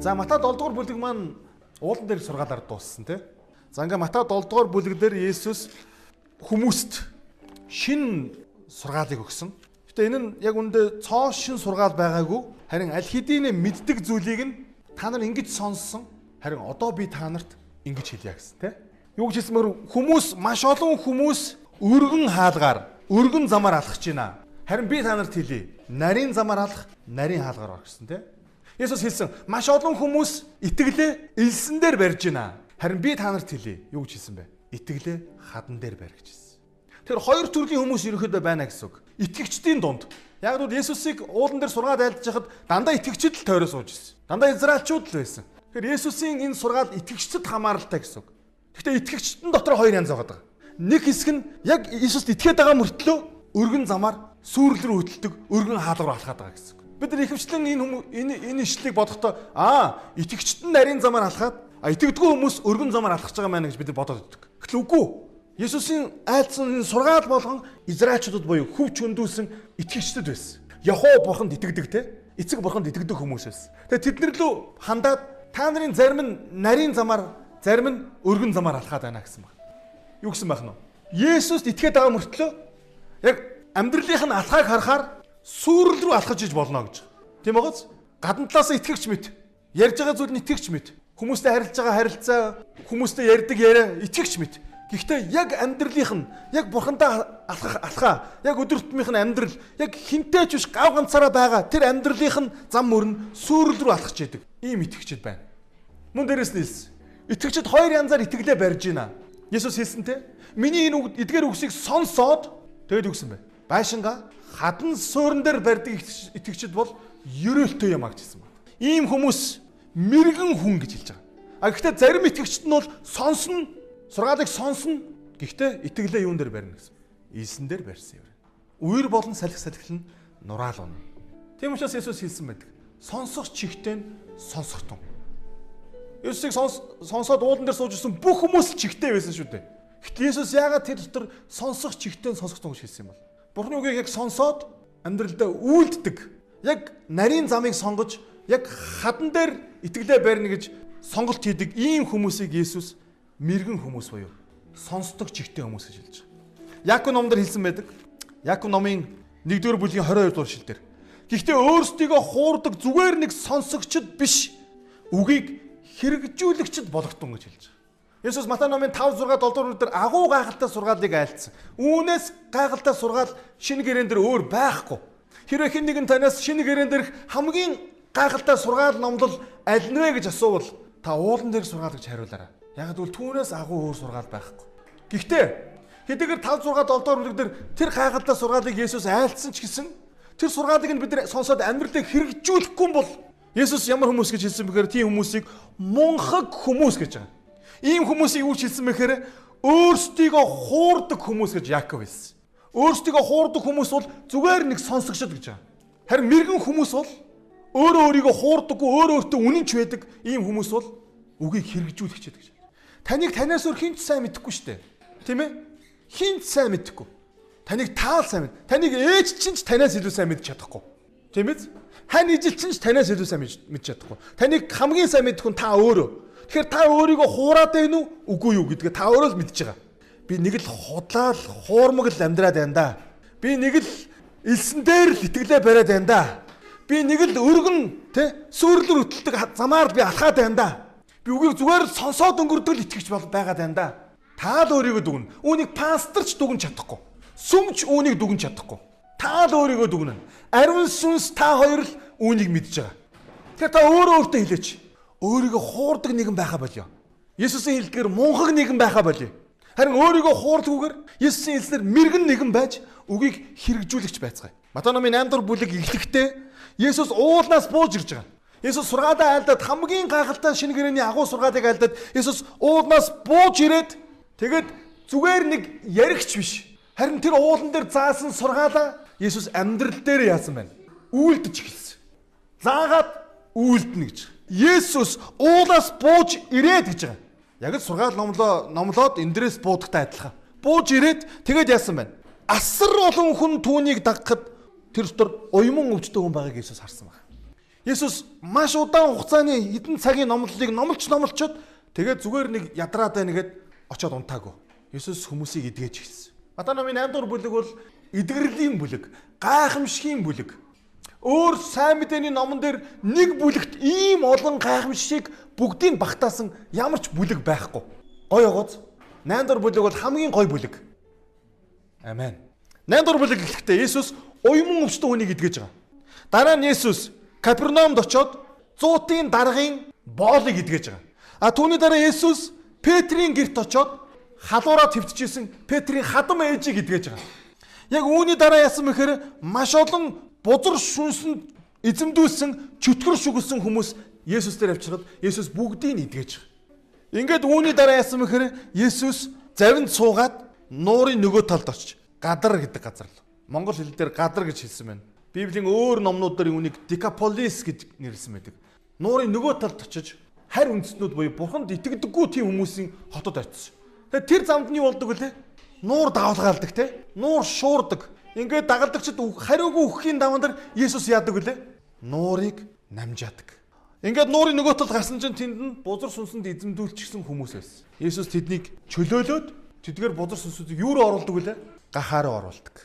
За Матай 7 дугаар бүлэг маань уулан дээр сургаалаар дууссан тий. За ингээ Матай 7 дугаар бүлэг дээр Есүс хүмүүст шин сургаалыг өгсөн. Гэтэ энэ нь яг үндэ цоо шин сургаал байгаагүй. Харин аль хэдийн мэддэг зүйлийг нь та нар ингэж сонссон. Харин одоо би та нарт ингэж хэлье гэсэн тий. Юу гэж хэлсэн мөр хүмүүс маш олон хүмүүс өргөн хаалгаар өргөн замаар алхаж байна. Харин би та нарт хэлье. Нарийн замаар алах, нарийн хаалгаар ор гэсэн тий. Есүс хэлсэн маш олон хүмүүс итгэлээ элсэн дээр барьж байна. Харин би та нарт хэлье. Юу гэж хэлсэн бэ? Итгэлээ хадан дээр барь гэж хэлсэн. Тэр хоёр төрлийн хүмүүс ерөөхдөө байна гэсэн үг. Итгэгчдийн дунд. Яг л Есүсийг уулан дээр сургаад айлдж хахад дандаа итгэгчд л тойроо сууж ирсэн. Дандаа израилчууд л байсан. Тэгэхээр Есүсийн энэ сургаал итгэгчдэд хамааралтай гэсэн үг. Гэхдээ итгэгчдэн дотор хоёр янз байгаа. Нэг хэсэг нь яг Иесуст итгээд байгаа мөртлөө өргөн замаар сүүрэл рүү хөтэлдэг өргөн хаалгаар алхаад байгаа гэсэн. Бид нар ихэвчлэн энэ энэ энэ ишлэлийг бодохдоо аа итгэгчт нь нарийн замаар алхаад а итгэдэггүй хүмүүс өргөн замаар алхаж байгаа маа гэж бид нар бодоод байдаг. Гэтэл үгүй. Есүсийн айлцсан энэ сургаал болгон Израильчуудад буюу хөвч хөндүүлсэн итгэгчдэд байсан. Яхоо бурханд итгэдэг те эцэг бурханд итгэдэг хүмүүс байсан. Тэгээ тэднэр лөө хандаад та нарын зарим нь нарийн замаар зарим нь өргөн замаар алхаад байна гэсэн баг. Юу гэсэн байх нь вэ? Есүст итгээд байгаа мөртлөө яг амьдралынх нь алхааг харахаар сүрэл рүү алхаж иж болно гэж. Тийм байгааз? Гадна талаас итгэгч мэт. Ярьж байгаа зүйл нь итгэгч мэт. Хүмүүстэй харилцаж байгаа харилцаа, хүмүүстэй ярьдаг яриа итгэгч мэт. Гэхдээ яг амьдралынх нь яг бурхандаа алхах алхаа, яг өдөртмийнх нь амьдрал, яг хинтэй ч биш гав ганцаараа байгаа тэр амьдралынх нь зам мөрн сүрэл рүү алхаж идэг. Ийм итгэгчд байна. Мөн дээрэс нь хэлсэн. Итгэгчд хоёр янзаар итгэлээ барьж байна. Есүс хэлсэн те. Миний энэ эдгээр үгсийг сонсоод тэгэд үгсэн бай. Байшинга хадан суурин дээр барьдаг итгэгчд бол ерөөлтөө юм агч гэсэн байна. Ийм хүмүүс мэрэгэн хүн гэж хэлж байгаа. А гэхдээ зарим итгэгчд нь бол сонсно, сургаалыг сонсно. Гэхдээ итгэлээ юун дээр барина гэсэн. Ийсэн дээр барьсан юм. Үер болон салхи салхил нь нураал унаа. Тийм учраас Есүс хэлсэн байдаг. Сонсох чихтэй нь сонсох тун. Есүсийг сонсоод уулан дээр сууж ирсэн бүх хүмүүс чихтэй байсан шүү дээ. Гэтэл Есүс яагаад тэр дотор сонсох чихтэй нь сонсох тун гэж хэлсэн юм бол? Бурхны үгийг яг сонсоод амьдралдаа үйлддэг. Яг нарийн замыг сонгож яг хадан дээр итгэлээ барьна гэж сонголт хийдэг ийм хүмүүсийг Есүс мэрэгэн хүмүүс буюу сонсдог чигтэй хүмүүс гэж хэлж байгаа. Яаков номдэр хэлсэн байдаг. Яаков номын 1-р бүлгийн 22 дугаар шил дээр. Гэхдээ өөрсдийгөө хуурдаг зүгээр нэг сонсогчд биш. Үгийг хэрэгжүүлэгчд болготон гэж хэлж байгаа. Есүс Матай номын 5 6 7 дугаар дээр агуу гайхалтай сургаалыг айлцсан. Үүнээс гайхалтай сургаал шинэ гэрээн дээр өөр байхгүй. Хэрвээ хэн нэгэн танаас шинэ гэрээн дээрх хамгийн гайхалтай сургаал номлол аль нэ гэж асуувал та уулан дээр сургаал гэж хариулаарай. Яг гэвэл түүнээс агуу өөр сургаал байхгүй. Гэхдээ хэдийгээр 5 6 7 дугаар бүлэг дээр тэр гайхалтай сургаалыг Есүс айлцсан ч гэсэн тэр сургаалыг нь бид нар сонсоод амьдралыг хэрэгжүүлэхгүй бол Есүс ямар хүмүүс гэж хэлсэн бэхээр тийм хүмүүсийг мунхаг хүмүүс гэж байгаа. Ийм хүмүүсийг юу хэлсэн мэхээр өөрсдийгөө хуурдаг хүмүүс гэж Яаков хэлсэн. Өөрсдийгөө хуурдаг хүмүүс бол зүгээр нэг сонсогчд гэж байгаа. Харин мэрэгэн хүмүүс бол өөрөө өөрийгөө хуурдаггүй өөрөө өөртөө үнэнч байдаг ийм хүмүүс бол үгийг хэрэгжүүлэгчд гэж. Таныг танаас өөр хинч сайн мэдэхгүй шүү дээ. Тийм ээ? Хинч сайн мэдэхгүй. Таныг таал сайн мэд. Таныг ээж чинь ч танаас илүү сайн мэдж чадахгүй. Тийм ээ? Хань ижил чинь ч танаас илүү сайн мэдж чадахгүй. Таныг хамгийн сайн мэдэх хүн та өөрөө. Тэгэхээр та өөрийгөө хуураад байна уу? Үгүй юу гэдгээ та өөрөө л мэдж байгаа. Би нэг л худлаал, хуурмаг л амьдраад байна да. Би нэг л элсэн дээр л итгэлээ бариад байна да. Би нэг л өргөн тэ сүрлэр өтөлдөг замаар би алхаад байна да. Би үгийг зүгээр сонсоод өнгөрдөг л итгэж байгаад байна да. Та л өөрийгөө дүгнэ. Үүнийг пасторч дүгнж чадахгүй. Сүмч үүнийг дүгнж чадахгүй. Та л өөрийгөө дүгнэ. Ариун сүнс та хоёр л үүнийг мэдж байгаа. Тэгэхээр та өөрөө өөртөө хэлээч өөрийгөө хуурдаг нэгэн байха болё. Есүсийн хэлдгээр мунхаг нэгэн байха болё. Харин өөрийгөө хуурдаггүйгээр Есүсийн хэлснээр мэрэгэн нэгэн байж үгийг хэрэгжүүлэгч байцгаая. Матай номын 8 дахь бүлэг эхлэхдээ Есүс уулнаас бууж ирж байгаа. Есүс сургаалаа айлдаад хамгийн гайхалтай шинэ гэрээний агуу сургаалыг айлдаад Есүс уулнаас бууж ирээд тэгээд зүгээр нэг яригч биш. Харин тэр уулан дээр заасан сургаалаа Есүс амьдрал дээр яасан байна. Үйлдэж эхэлсэн. Заагаад үйлдэнэ гэж. Есүс уулаас бууж ирээд гэж байгаа. Яг л сургаал номлоо номлоод эндрэс буудагтай адилхан. Бууж ирээд тэгээд яасан байна. Асар олон хүн түүнийг дагахад тэр дотор уйман өвчтөй хүн байгааг Есүс харсан байна. Есүс маш удаан хугацааны хэдэн цагийн номлолыг номлож номлочод тэгээд зүгээр нэг ядраад байна гэд очоод унтаагүй. Есүс хүмүүсийг эдгэж хэлсэн. Матай номын 8 дугаар бүлэг бол эдгэрлийн бүлэг, гайхамшигын бүлэг. Өөр сайн мэдээний номон дээр нэг бүлэгт ийм олон гайхамшиг бүгдийг багтаасан ямар ч бүлэг байхгүй. Гой огоц. 8 дугаар бүлэг бол хамгийн гой бүлэг. Амен. 8 дугаар бүлэг гэхдээ Есүс уйман өвчтөн хүнийг эдгэж байгаа. Дараа нь Есүс Капернаумд очоод зуутын даргын боолыг идгэж байгаа. А түүний дараа Есүс Петрийн герт очоод халуураа твтчихсэн Петрийн хадам ээжийг идгэж байгаа. Яг үүний дараа яасан мэхээр маш олон бузар шүнсэнд эзэмдүүлсэн чөтгөр шүглсэн хүмүүс Есүс дээр авчирхад Есүс бүгдийг нь идгэж байгаа. Ингээд үүний дараа яасан мэхээр Есүс завинд суугаад нуурын нөгөө талд очиж гадар гэдэг газар л. Монгол хэл дээр гадар гэж хэлсэн байна. Библийн өөр номнуудаар үүнийг Decapolis гэж нэрлсэн байдаг. Нуурын нөгөө талд очиж харь үндэстнүүд буюу бурханд итгэдэггүй тийм хүмүүсийн хотод очив. Тэгээ тэр замд нь юу болдог вүлээ? Нуур давлгаалдаг те. Нуур шуурдаг. Ингээд дагалдагчд хариугүй өгөхийн даван дээр Есүс яадаг вүлээ? Нуурыг намжаадаг. Ингээд нуурын нөгөө талд гарсан чинь тэнд нь бузар сүнсэнд эзэмдүүлчихсэн хүмүүс байсан. Есүс тэднийг чөлөөлөөд тэдгээр бузар сүнсүүдийг юу руу оруулдаг вүлээ? Гахаа руу оруулдаг.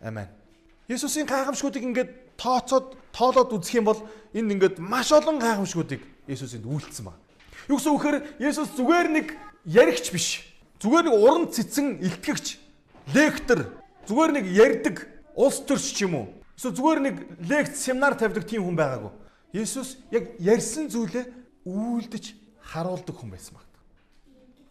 Амен. Есүсийн гайхамшгуудыг ингээд тооцоод тоолоод үзэх юм бол энд ингээд маш олон гайхамшгуудыг Есүс энд үйлдэлсэн байна. Юу гэсэн үхээр Есүс зүгээр нэг яригч биш. Зүгээр нэг уран цэцэн илтгэгч, лектор, зүгээр нэг ярьдаг улс төрч ч юм уу. Эсвэл зүгээр нэг лекц, семинар тавьдаг тийм хүн байгаагүй. Есүс яг ярьсан зүйлээ үйлдэж харуулдаг хүн байсан баг.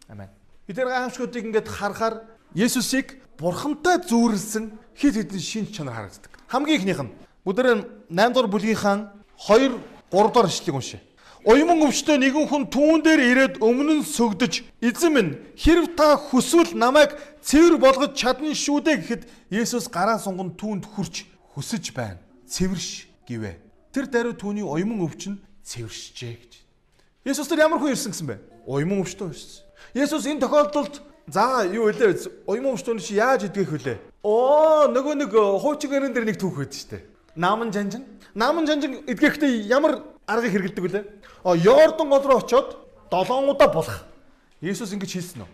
Амен. Эдгээр гайхамшгуудыг ингээд харахаар Есүсийг бурхантай зүүрлсэн хит хитэн шинж чанар харагддаг. Хамгийн ихнийх нь бүгдээр 8 дугаар бүлгийнхаа 2 3 дугаар ишлэгийг уншъя. Уйман өвчтөе нэгэн хүн түүн дээр ирээд өмнө нь сөгдөж эзэн минь хэрв та хүсвэл намайг цэвэр болгож чадна шүү дээ гэхэд Есүс гараа сунган түүнд хурч хүсэж байна. Цэвэрш гэвэ. Тэр даруй түүний уйман өвчин цэвэршжээ гэж. Есүс тэр ямар хүн ирсэн гэсэн бэ? Уйман өвчтөе ирсэн. Есүс энэ тохиолдолд За юу вэ? Уйман өвчтөн чи яаж идгэх вүлээ? Оо нөгөө нэг э, хуучин гэрэн дээр нэг түүх байдаг штэ. Нааман жанжин. Нааман жанжин идгэхдээ ямар аргыг хэрэгэлдэг вүлээ? Оо Йордан гол руу очоод долоон удаа болох. Есүс ингэж хэлсэн үү?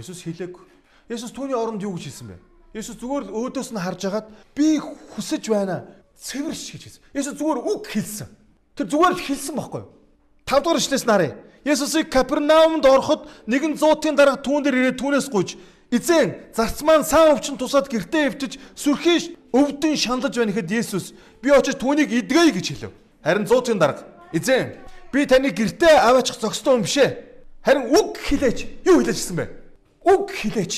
Есүс хэлээгүй. Есүс түүний оронд юу гэж хэлсэн бэ? Есүс зүгээр л өөдөөс нь харж агаад би хүсэж байна. Цэвэрш гэж хэлсэн. Есүс зүгээр үг хэлсэн. Тэр зүгээр л хэлсэн байхгүй юу? 5 дугаар эшлээс нарыг. Есүсийг Капернаумд ороход нэгэн зуутын дарга түүн дээр ирээд түүнээс гуйж Эзэн зарц маань саан өвчин тусаад гертээ эвтэж сүрхийн өвдөн шаналж байна гэхэд Есүс би очиж түүнийг идгээе гэж хэлв. Харин зуутын дарга Эзэн би таны гертээ аваачих зохистой юм бишээ. Харин үг хэлээч. Юу хэлээч гэсэн бэ? Үг хэлээч.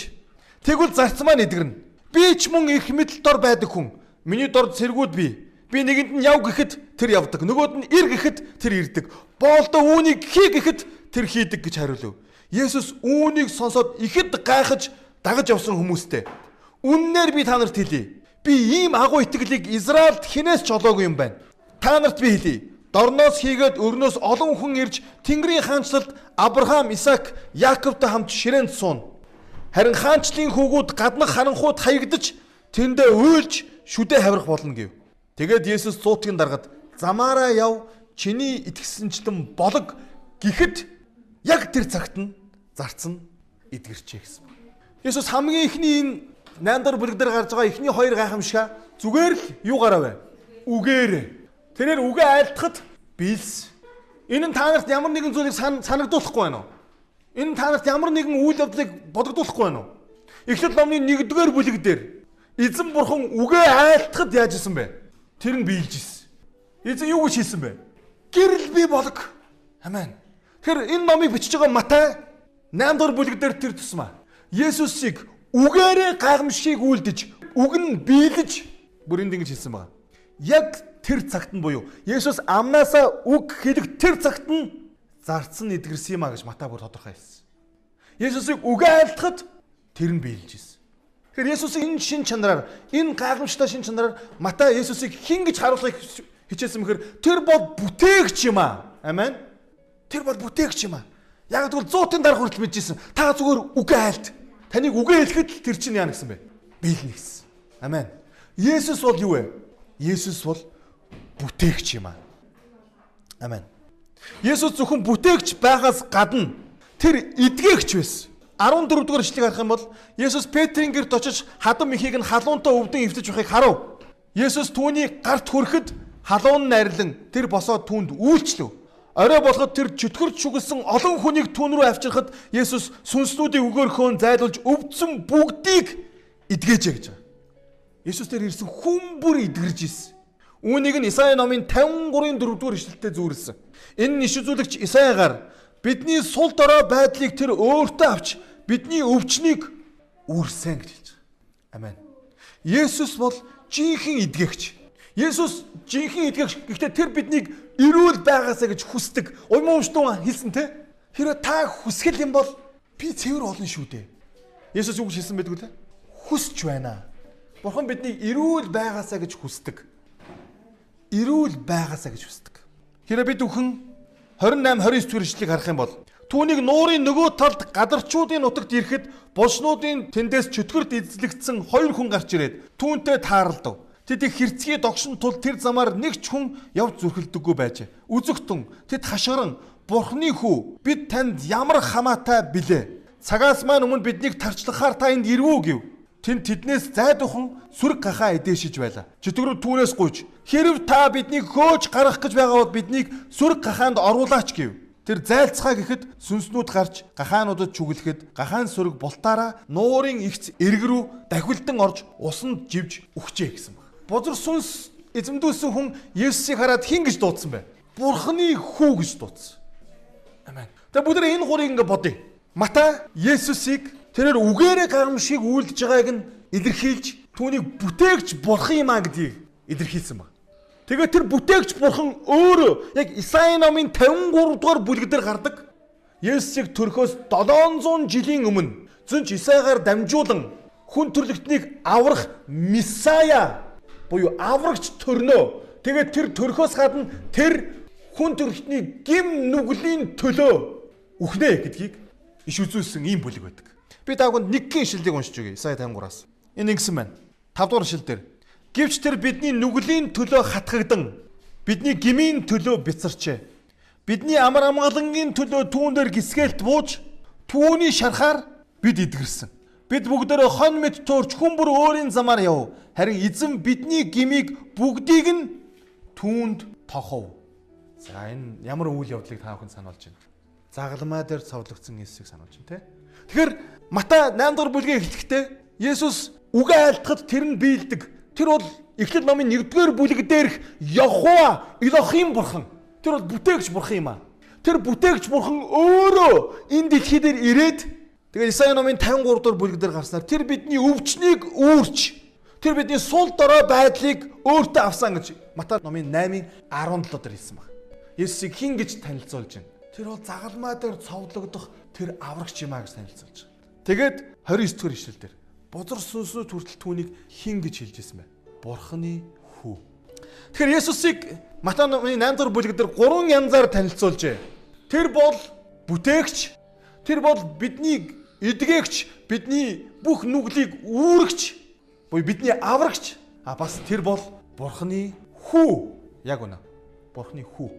Тэгвэл зарц маань идгэрнэ. Би ч мөн их мэдл дор байдаг хүн. Миний дор цэргүүд би. Би нэгэнд нь яв гэхэд тэр явдаг. Нөгөөд нь ир гэхэд тэр ирдэг. Боолдоо үүнийг хий гэхэд тэр хийдэг гэж хариулв. Есүс үүнийг сонсоод ихэд гайхаж дагаж явсан хүмүүстэй. Үннээр би та нарт хэлье. Би ийм агуу итгэлийг Израильд хинээс ч олоогүй юм байна. Та нарт би хэлье. Дорноос хийгээд өрнөөс олон хүн ирж Тэнгэрийн хаанчлалд Авраам, Исаак, Яаковтай хамт ширээнд суун. Харин хаанчлалын хүүгүүд гаднах харанхууд хаягдаж тэндээ уйлж шүдэ хаврах болно гэв. Тэгээд Есүс цуутгийн даргад замаараа яв чиний итгэсэнчлэн болог гэхэд яг тэр цагт нь зарцсан эдгэрчээ гэсэн. Есүс хамгийн ихний энэ 8 дахь бүлэг дээр гарч байгаа ихний хоёр гайхамшиг зүгээр л юу гарав вэ? Үгээр. Тэрээр үгээ айлтахад биелс. Энэ нь та нарт ямар нэгэн зүйлийг санагдуулахгүй байна уу? Энэ нь та нарт ямар нэгэн үйл явдлыг бодогдуулахгүй байна уу? Эхлэл номны 1-р бүлэг дээр эзэн бурхан үгээ айлтахад яаж исэн бэ? Тэр нь биелж исэн. Эзэн юу гэж хэлсэн бэ? Гэрэл би болог. Амен. Тэгэхээр энэ номыг бичиж байгаа Матай 8 дугаар бүлэг дээр тэр тусмаа. Есүсийг үгээрээ гайхамшиг үлдэж, үг нь биелэж бүрийн ингэж хэлсэн байна. Яг тэр цагт нь буюу Есүс амнаасаа үг хэлэх тэр цагт нь зарцсан эдгэрсэн юм а гэж Матай бүр тодорхой хэлсэн. Есүсийг үгээ айлтахад тэр нь биелж исэн. Тэгэхээр Есүсийн энэ шин чанараар энэ гайхамшигтай шин чанараар Матай Есүсийг хин гэж харуулахыг хичээсэн мэхэр тэр бол бүтээгч юм аа. Амен. Тэр бол бүтээгч юм аа. Яг тэгвэл 100-ын дараа хүртэл мэдчихсэн. Та зүгээр үгээ айлт. Таныг үгээ хэлэхэд тэр чинь яа гэсэн бэ? Биелнэ гэсэн. Амен. Есүс бол юу вэ? Есүс бол бүтээгч юм аа. Амен. Есүс зөвхөн бүтээгч байгаас гадна тэр эдгээгч байсан. 14 дугаар ишлэгийг харах юм бол Есүс Петрийн гэрт очиж хадам ихийг нь халуунтай өвдөн эвтэж байхыг харав. Есүс түүний гарт хүрэхэд халуун найрлан тэр босоод түүнд үйлчлэв. Орой болоход тэр чөтгөрч шүглсэн олон хүнийг түүн рүү авчирхад Есүс сүнслүүдийн өгөөрхөө зайлуулж өвдсөн бүгдийг эдгээжээ гэж. Есүс тэр ирсэн хүн бүр эдгэрж ирсэн. Үүнийг нь Исаи номын 53-ын 4-р ишлэлтэд зүүрлсэн. Энэ иш үзүүлэгч Исаягаар бидний сул дорой байдлыг тэр өөртөө авч бидний өвчнийг үүрсэн гэж хэлж байгаа. Амен. Есүс бол жинхэнэ эдгэгч. Есүс жинхэнэ эдгэгч. Гэхдээ тэр биднийг эрүүл байгаасаа гэж хүсдэг. Уйман умштун хэлсэн те. Хэрэв та хүсгэл юм бол би цэвэр олон шүү дээ. Есүс юу хэлсэн байдг вэ? Хүсч байна. Бурхан биднийг эрүүл байгаасаа гэж хүсдэг. Эрүүл байгаасаа гэж хүсдэг. Хэрэв бид бүхэн 28 29 дэх ишлэгийг харах юм бол Түүнийг нуурын нөгөө талд гадарчуудын нутагт ирэхэд булшнуудын тэндээс чөтгөрд эзлэгдсэн хоёр хүн гарч ирээд түүнтэй тааралдав. Тэд их хэрцгий догшин тул тэр замаар нэг ч хүн явж зүрхэлдэггүй байж. Үзэгтэн тэд хашгиран Бурхны хүү бид танд ямар хамаатай билээ. Цагаас маань өмнө биднийг тарчлахаар та энд ирвүү гэв. Тэнд тэднээс зайдухан сүрэг гахаа эдээшиж байла. Чөтгөрөв түүнээс гуйж хэрв та биднийг хөөж гарах гэж байгаа бол биднийг сүрэг гахаанд оруулаач гэв. Тэр зайлцгаа гэхэд сүнснүүд гарч гахаануудад чүглэхэд гахаан сүрэг бултаараа нуурын ихц эрг рүү дахилтан орж усанд живж өгчээ гэсэн. Бузар сүнс эзэмдүүлсэн хүн Есүсийг хараад хин гэж дуудсан бай. Бурхны хүү гэж дуудсан. Амен. Тэгээ бүгд энэ гурыг ингэ бодъё. Матай Есүсийг тэрээр үгээрээ гайхамшиг үйлдэж байгааг нь илэрхийлж түүнийг бүтээгч бурхан юм а гэдгийг илэрхийлсэн баг. Тэгээд тэр бүтээгч бурхан өөрөө яг Исаи номын 53 дугаар бүлэг дээр гардаг. Есүсийг төрхөөс 700 жилийн өмнө зөвч Исаигаар дамжуулан хүн төрлөختнийг аврах Месая буюу аврагч төрнөө. Тэгээд тэр төрхөөс гадна тэр хүн төрлөختний гим нүглийн төлөө үхнэ гэдгийг иш үзүүлсэн ийм бүлэг байдаг. Би таагүй нэгэн ишлэлийг уншиж өгье. Исаи 53-аас. Энэ ингэсэн байна. 5 дугаар ишлэл дээр Гэвч тэр бидний нүглийн төлөө хатгагдан бидний гмийн төлөө бицарчээ. Бидний амар амгалангийн төлөө түүн дээр гисгэлт бууж түүний шарахаар бид идгэрсэн. Бид бүгдөө хон мэд туурч хүн бүр өөрийн замаар яв. Харин эзэн бидний гмийг бүгдийг нь түүнд тохов. За энэ ямар үйл явдлыг та бүхэн сануулж байна? Загалмай дээр цовдлогдсон Иесийг сануулж байна те. Тэгэхээр Матай 8 дугаар бүлгийн эхлэхдээ Есүс үгээ айлтгад тэр нь биелдэг Тэр бол Эхлэл номын 1-р бүлэг дээрх Яхова Элохим бурхан. Тэр бол бүтээгч бурхан юм аа. Тэр бүтээгч бурхан өөрөө энэ дэлхий дээр ирээд тэгээд Исаи номын 53 дугаар бүлэг дээр гарснаар тэр бидний өвчнийг үүрч тэр бидний сул дорой байдлыг өөртөө авсан гэж Матай номын 8-ын 17 дээр хэлсэн баг. Есүсийг хин гэж танилцуулж байна. Тэр бол загалмай дээр цовдлогдох тэр аврагч юм а гэж танилцуулж байна. Тэгээд 29 дугаар ишлэл дээр бузар сүнснүүд хүртэл түүнийг хин гэж хэлжсэн байна. Бурхны хүү. Тэгэхээр Есүсийг Матай номын 8 дугаар бүлэг дээр гурван янзаар танилцуулжээ. Тэр бол бүтээгч, тэр бол бидний эдгээгч, бидний бүх нүглийг үүрэгч, буюу бидний аврагч, а бас тэр бол Бурхны хүү. Яг үнэ. Бурхны хүү.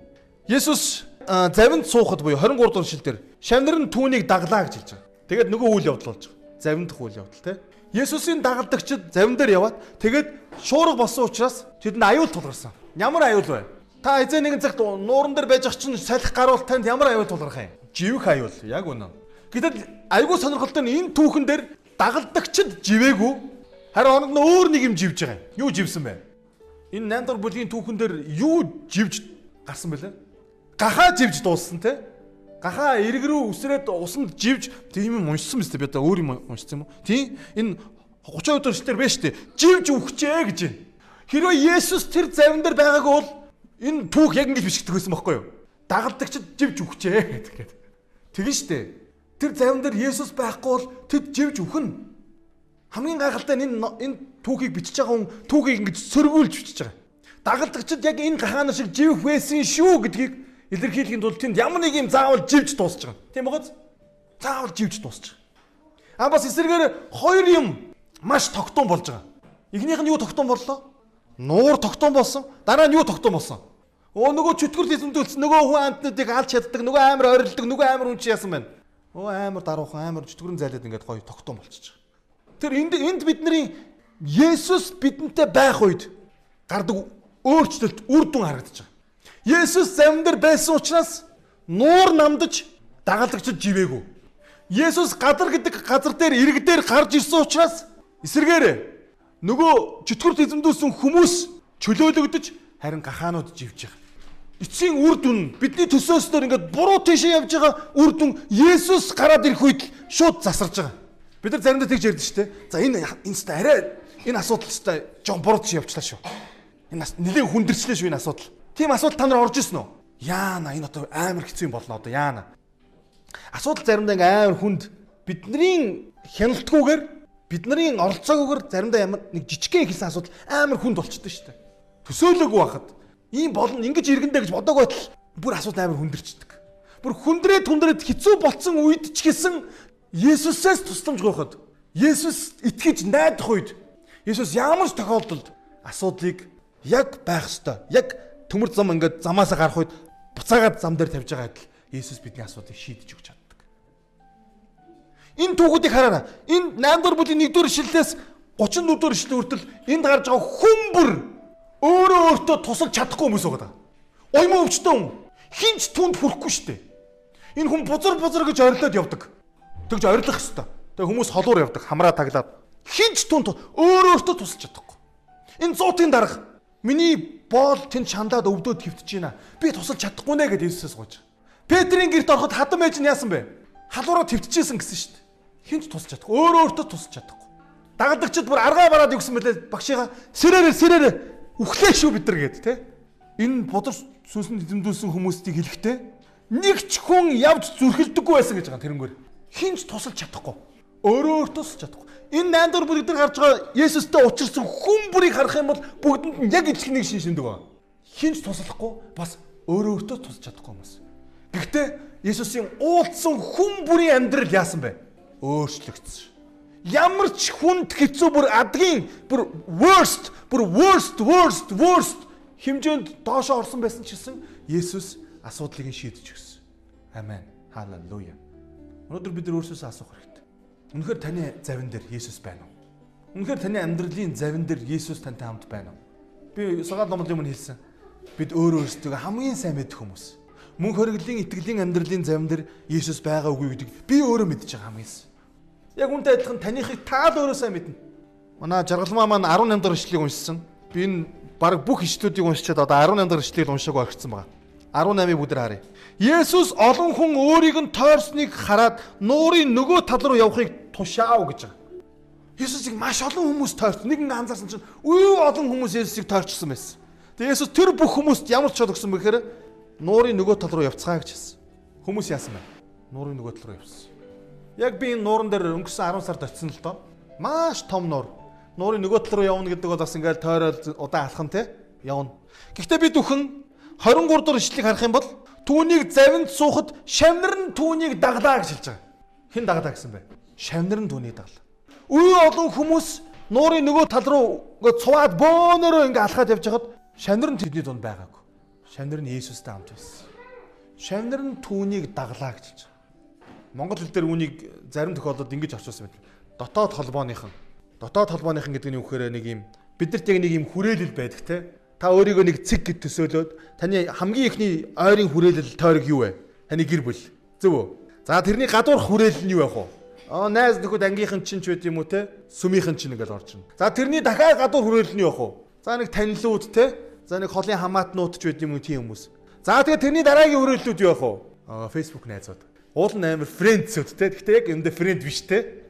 Есүс завинд суухад буюу 23 дугаар шил дээр шавнар нь түүнийг даглаа гэж хэлж байгаа. Тэгээд нөгөө үйл явдал болж байгаа. Завинд дах үйл явдал тийм. Есүсийн дагалдагчид завин дээр яваад тэгээд шуурга болсон учраас тэдэнд аюул тулгарсан. Ямар аюул вэ? Та эзэн нэгэн цагт нууран дээр байж ах чинь салхи гарвал танд ямар аюул тулгарх юм? Живэх аюул. Яг үнэ. Гэтэл айгүй сонирхолтой нь энэ түүхэн дээр дагалдагчид живээгүй. Харин оронд нь өөр нэг юм живж байгаа юм. Юу живсэн бэ? Энэ 8 дахь бүлгийн түүхэн дээр юу живж гарсан бэлээ? Гахаа живж дууссан те? гахаа эрг рүү үсрээд усанд живж тийм юм уншсан мэт би одоо өөр юм уншсан юм уу? Тийм энэ 30 өдөр шилтер байж тээ. Живж үхчээ гэж байна. Хэрвээ Есүс тэр завин дээр байгаагүй бол энэ түүх яг ингэж бишгдэг байсан байхгүй юу? Дагалдагчд живж үхчээ гэдэг. Тэгэн штэ. Тэр завин дээр Есүс байхгүй бол тэд живж үхэн. Хамгийн гайхалтай нь энэ энэ түүхийг бичиж байгаа хүн түүхийг ингэж сөргүүлж бичиж байгаа. Дагалдагчд яг энэ гахаана шиг живх байсан шүү гэдгийг илэрхийлэхийн тулд тэнд ямар нэг юм заавал живж дуусч байгаа. Тийм багаз? Заавал живж байгаа. А бас эсрэгээр хоёр юм маш тогтун болж байгаа. Эхнийх нь юу тогтун боллоо? Нуур тогтун болсон. Дараа нь юу тогтун болсон? Оо нөгөө чөтгөр эзэмдүүлсэн нөгөө хүн амтнуудыг алж чаддаг, нөгөө амар ойрлдог, нөгөө амар хүн чи яасан байна. Оо амар даруухан, амар чөтгөрөн зайлаад ингээд гоё тогтоом болчихж байгаа. Тэр энд энд бидний Есүс бидэнтэй байх үед гардаг өөрчлөлт үр дүн харагдаж байгаа. Есүс замд дээр байсан учраас нуур намдаж дагалдагчд живээгүй. Есүс гадар гэдэг газар дээр ирэг дээр гарч ирсэн учраас эсэргээр нөгөө чөтгөрт эзэмдүүлсэн хүмүүс чөлөөлөгдөж харин гахаанууд живж байгаа. Эцсийн үр дүн бидний төсөөснөр ингээд буруу тийшээ явж байгаа үр дүн Есүс гараад ирэх үед шууд засарж байгаа. Бид нар заримдаа тэгж ярьдэн шүү дээ. За энэ энэ ста арай энэ асуудал ста жон буруу тийш явчлаа шүү. Энэ нэлээд хүндэрчлээ шүү энэ асуудал. Тийм асуудал та нар орж ирсэн үү? Яана энэ одоо амар хэцүү юм болно одоо яана. Асуудал заримдаа ингээм амар хүнд бидний хяналтгүйгээр бидний оролцоогүйгээр заримдаа ямар нэг жижигхэн хэлсэн асуудал амар хүнд болчихдээ шүү дээ. Төсөөлөөгүй байхад ийм болно ингэж иргэндэ гэж бодоагүй байтал бүр асуудал амар хүндэрчдэг. Бүр хүндрээд хүндрээд хэцүү болцсон үед ч гэсэн Есүсээс тусламж гооход Есүс итгэж найдах үед Есүс ямар ч тохиолдолд асуудлыг яг байх ёстой. Яг төмөр зам ингээд замаасаа гарах үед буцаагаад зам дээр тавьж байгаа адил Есүс бидний асуудлыг шийдэж өгч чаддаг. Энэ түүхүүдийг хараарай. Энэ 8 дугаар бүлгийн 1 дугаар ишлэлээс 34 дугаар ишлэл хүртэл энд гарч байгаа хүн бүр өөрөө өөртөө тусалж чадахгүй хүмүүс байгаа. Оймоо өвчтөн хүн хинч түнд хүрэхгүй дээ. Энэ хүн бузар бузар гэж орилоод явдаг. Тэгж орилох хэвээр. Тэгээ хүмүүс холуур явдаг, хамраа таглаад хинч түнд өөрөө өөртөө тусалж чадахгүй. Энэ зуутын дарга миний боол тэнд шандаад өвдөөд твтэж байна. Би тусалж чадахгүй нэ гэдээ Иесус сууж. Петрийн герт ороход хадам ээж нь яасан бэ? Халуураа твтчихсэн гэсэн дээ. Хинч тусалж чадахгүй. Өөрөө өөртөө тусалж чадахгүй. Дагалдагчид бүр аргаа бараад юу гэсэн бэлээ багшигаа сэрээрээ сэрээрээ үхлээ шүү бид нар гээд те. Энэ бодөр сүнсэнд эзэмдүүлсэн хүмүүстийг хэлэхдээ нэг ч хүн явж зүрхэлдэггүй байсан гэж байгаа тэрнгээр. Хинч тусалж чадахгүй. Өөрөө өөртөө тусалж чадахгүй. Энэ найдвар бүгд дээр гарч байгаа Есүстэй учирсан хүн бүрийг харах юм бол бүгдэнд нь яг ижилхнийг шин шиндэг байгаа. Хинч туслахгүй бас өөрөө өөртөө тусалж чадахгүй хүмүүс. Гэхдээ Есүсийн уулдсан хүн бүрийн амьдрал яасан бэ? Өөрчлөгдсөн ямар ч хүнд хэцүү бүр адгийн бүр worst бүр worst worst worst хэмжээнд доошо орсон байсан ч гэсэн Есүс асуудлыг нь шийдэж өгсөн. Амен. Халелуя. Өнөөдөр бид нар өөрсөөсөө асуух хэрэгтэй. Үнэхээр таны завин дээр Есүс байна уу? Үнэхээр таны амьдралын завин дээр Есүс тантай хамт байна уу? Би сагаад номлын өмнө хэлсэн. Бид өөрөө өөрсдөө хамгийн сайн мэдэх хүмүүс. Мөн хоригдлын итгэлийн амьдралын завин дээр Есүс байгаа үгүй гэдэг би өөрөө мэдж байгаа хамгийн. Яг үнтэй адилхан танихыг таал өөрөө сайн мэднэ. Манай жаргалмаа маань 18 дахь ишлэгийг уншсан. Би энэ баг бүх ишлүүдийг уншичаад одоо 18 дахь ишлэгийг уншаагүй орчихсон байгаа. 18-ыг бүдэр харъя. Есүс олон хүн өөрийг нь тойрсныг хараад нуурын нөгөө тал руу явахыг тушаав гэж байгаа. Есүсийг маш олон хүмүүс тойрсон. Нэгэн анзаарсан чинь үе олон хүмүүс Есүсийг тойрчсон байсан. Тэгээ Есүс тэр бүх хүмүүст ямар ч чод өгсөн бэхээр нуурын нөгөө тал руу явцгаа гэж хэлсэн. Хүмүүс яасан бэ? Нуурын нөгөө тал руу явсан. Яг би энэ нууран дээр өнгөрсөн 10 сард очисон л доо. Маш том нуур. Нуурын нөгөө тал руу явна гэдэг бол бас ингээл тойрол удаан алхан те явна. Гэхдээ би бүхэн 23 дугаар ишлэгийг харах юм бол түүнийг завинд суухад шавнар нь түүнийг даглаа гэж хэлж байгаа. Хэн даглаа гэсэн бэ? Шавнар нь түүнийг даглаа. Үе олон хүмүүс нуурын нөгөө тал руу ингээ цуваад бөөнөрөө ингээ алхаад явж хагаад шавнар нь тэдний дунд байгаагүй. Шавнар нь Есүстэй хамт байсан. Шавнар нь түүнийг даглаа гэж хэлж байгаа. Монгол хэл дээр үүнийг зарим тохиолдолд ингэж орчуулсан байдаг. Дотоод холбооныхан. Дотоод холбооныхан гэдэг нь юу гэхээр нэг юм бидэрт яг нэг юм хүрээлэл байдаг те. Та өөрийгөө нэг цэг гэд төсөөлөөд таны хамгийн ихний ойрын хүрээлэл тойрог юу вэ? Таны гэр бүл. Зөв үү? За тэрний гадуур хүрээлэл нь юу байх вэ? Аа найз нөхөд ангийнхан чинь ч байд юм уу те? Сүмийнхэн чинь ингээл орж ирнэ. За тэрний дахиад гадуур хүрээлэл нь байх вэ? За нэг танилууд те? За нэг холын хамаатнууд ч байд юм уу тийм хүмүүс. За тэгээ тэрний дараагийн хүрээллүүд байх вэ? Аа Facebook найзууд. Уул нь амар friends те. Гэхдээ яг энэ friend биш те.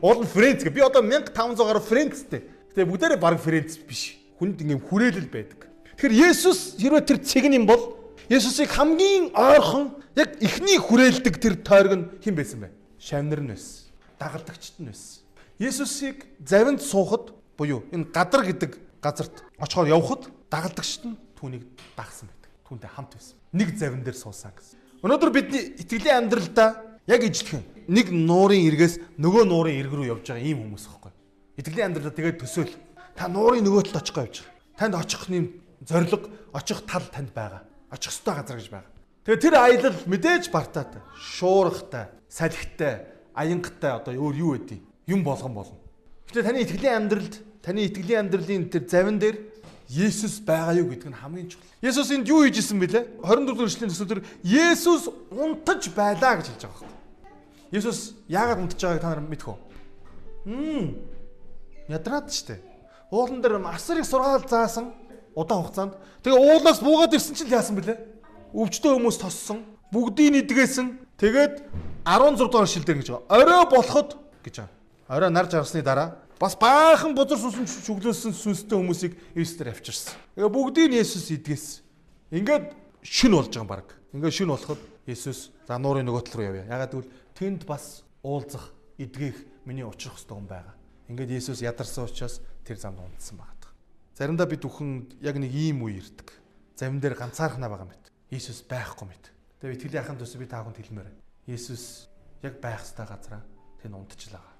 Уул нь friends гэ. Би одоо 1500 гаруй friendsтэй. Гэтэ бүгдээрээ баг friends биш. Хүнд ингээм хүрээлэл байдаг. Тэгэхээр Есүс хэрвээ тэр цэг юм бол Есүсийг хамгийн ойрхон яг ихний хүрээлдэг тэр тойрог нь хэн байсан бэ? Шавнар нь байсан. Дагалдагчд нь байсан. Есүсийг завинд суухад буюу энэ гадар гэдэг газарт очихоор явхад дагалдагчд нь түүнийг дагсан байдаг. Түүнтэй хамт байсан. Нэг завин дээр суусан гэсэн. Өнөөдөр бидний итгэлийн амьдралдаа яг ижилхэн нэг нуурын эргээс нөгөө нуурын эрг рүү явж байгаа ийм хүмүүс байхгүй. Итгэлийн амьдралдаа тэгээд төсөөл. Та нуурын нөгөө талд очих гэж явж байгаа. Танд очих юм зориг очих тал танд байгаа. Очих ёстой газар гэж байгаа. Тэгээ тэр аялал мэдээж бартаатай, шуургатай, салхитай, аянгатай одоо өөр юу байдیں۔ Юм болгон болно. Гэтэ таны итгэлийн амьдралд, таны итгэлийн амьдралын тэр завин дээр Есүс байгаа юу гэдг нь хамгийн чухал. Есүс энд юу хийжсэн бэлээ? 24 дугаар эшлэлийн төсөл дээр Есүс унтаж байлаа гэж хэлж байгаа юм. Есүс яагаад унтаж байгааг та нар мэдэх үү? Хм. Ядраад штэ. Уулан дээр асар их сургаал заасан удаан хугацаанд. Тэгээ уулаас буугаад ирсэн чинь яасан бэлээ? Өвчтөө хүмүүс тоссон, бүгдийг нэдгээсэн. Тэгээд 16 дугаар шил дээр гэж байгаа. Орой болоход гэж байгаа. Орой нар жарсны дараа бас баахан бузар сүнсэн шүглөөсөн сүнстэй хүмүүсийг Есүсээр авчирсан. Тэгээ бүгдийг нь Есүс идгээсэн. Ингээд шүн болж байгаа юм баг. Ингээд шүн болоход Есүс за нуурын нөгөө тал руу явъя. Ягаад гэвэл тэнд бас уулзах, эдгэх миний учрах хэвээр юм байгаа. Ингээд Есүс ядарсан учраас тэр замд унтсан байгаа. Заримдаа бид бүхэн яг нэг ийм үе ирдэг. Завин дээр ганцаархнаа байгаа мэт. Есүс байхгүй мэт. Тэгээ итгэлийн ахын төсөв би та бүхэнд хэлмээр. Есүс яг байх ёстой газараа тэнд унтчихлаа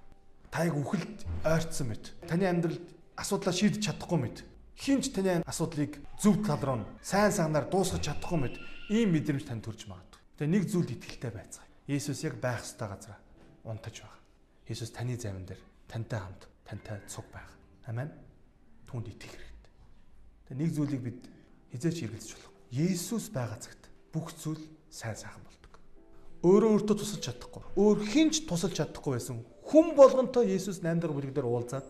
таяг үхэлд ойрцсон мэт. Таны амьдралд асуудлаа шийдэж чадахгүй мэт. Хинч таны асуудлыг зөв тал руу сайн сайнаар дуусгаж чадахгүй мэт. Ийм мэдрэмж танд төрж магадгүй. Тэгээ нэг зүйлд итгэлтэй байцгаая. Есүс яг байх ёстой газараа унтаж байгаа. Есүс таны завин дээр тантай хамт, тантай цуг байгаа. Амен. Түүнд итгэх хэрэгтэй. Тэгээ нэг зүйлийг бид хизээч эргэлзэж болох. Есүс байгаа цагт бүх зүйл сайн сайхан болдог. Өөрөө өөртөө тусалж чадахгүй. Өөр хинч тусалж чадахгүй байсан хүн болгонтой Есүс 8 дахь бүлэг дээр уулзаад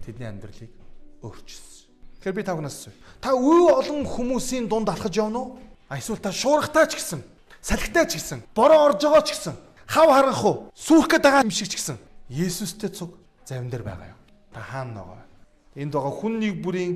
тэдний амьдралыг өөрчилсөн. Тэгэхээр би тавхнаас асууя. Та үе олон хүмүүсийн дунд алхаж явна уу? Эсвэл та шуурхтаа ч гэсэн, салхитай ч гэсэн, бороо орж байгаа ч гэсэн, хав харанх уу, сүүх гээд байгаа юм шиг ч гэсэн Есүстэй цуг завин дээр байгаа юу? Та хаана байгаа? Энд байгаа хүн нэг бүрийн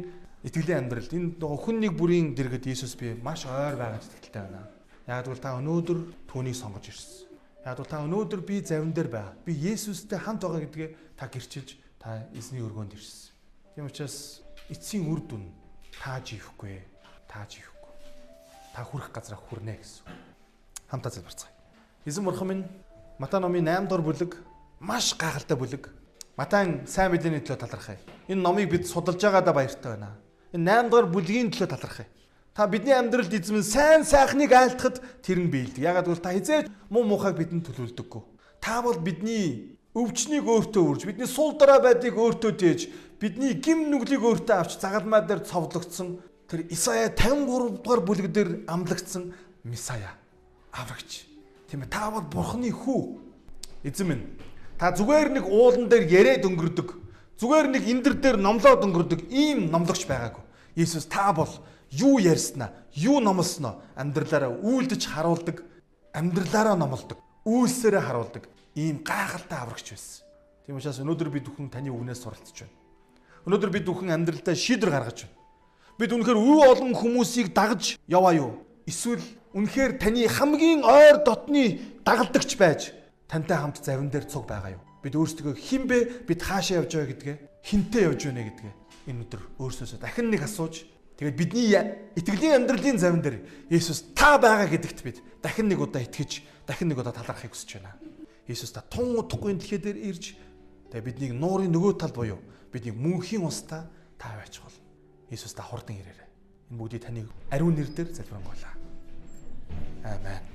итгэлийн амьдралд энд байгаа хүн нэг бүрийн дэргэд Есүс би маш ойр байгаа гэж итгэлтэй байна. Яг бол та өнөөдөр түүнийг сонгож ирсэн. Яг бол та өнөөдөр би завин дээр байгаа. Би Есүстэй хамт байгаа гэдгээ та гэрчилж та эзний өргөөнд ирсэн. Тийм учраас эцсийн үр дүн тааж ихгүй. Тааж ихгүй. Та хүрэх газараа хүрнэ гэсэн. Хамтаа залбирцгаая. Эзэн бурхан минь Матай номын 8 дугаар бүлэг маш гайхалтай бүлэг. Матайн сайн мэдээний төлөө талархая. Энэ номыг бид судалж байгаадаа баяртай байна. Энэ 8 дугаар бүлгийн төлөө талархая. Та бидний амьдралд эзэм сайн сайхныг айлтахад тэр нь биелдэг. Ягаад гэвэл та хизээж муу мухайг бидэнд төлөвлөдөггүй. Та бол бидний өвчнийг өөртөө үрж, бидний сул дараа байдгийг өөртөө тээж, бидний гим нүглийг өөртөө авч загалмай дээр цовдлогдсон тэр Исая 53 дугаар бүлэг дээр амлагдсан Месая аврагч. Тийм ээ та бол Бурхны хүү. Эзэм минь та зүгээр нэг уулан дээр яриад өнгөрдөг. Зүгээр нэг эндэр дээр номлоод өнгөрдөг ийм номлогч байгаагүй. Иесус та бол юу ярьснаа, юу номлосноо амьдралаараа үйлдэж харуулдаг, амьдралаараа номлодог, үйлсээрээ харуулдаг ийм гайхалтай аврагч байсан. Тийм учраас өнөөдөр бид бүхэн таны үгнээс суралцж байна. Өнөөдөр бид бүхэн амьдралдаа шийдвэр гаргаж байна. Бид үнэхээр үе олон хүмүүсийг дагаж яваа юу? Эсвэл үнэхээр таны хамгийн ойр дотны дагалдагч байж тантай хамт завин дээр цуг байгаа юу? Бид өөрсдөө хэн бэ? Бид хаашаа явж байгаа гэдгээ, хинтээ явж байна гэдгээ энэ өдөр өөрсөөсөө дахин нэг асууж Тэгээд бидний итгэлийн амьдралын завин дээр Есүс та байгаа гэдэгт бид дахин нэг удаа итгэж, дахин нэг удаа талархахыг хүсэж байна. Есүс та тун утгагүй дэлхий дээр ирж тэгээд биднийг нуурын нөгөө тал буюу бидний мөнхийн устаа та байж болно. Есүс та хурдан ирээрэй. Энэ бүгдийг таны ариун нэрээр залбирanгуйлаа. Амен.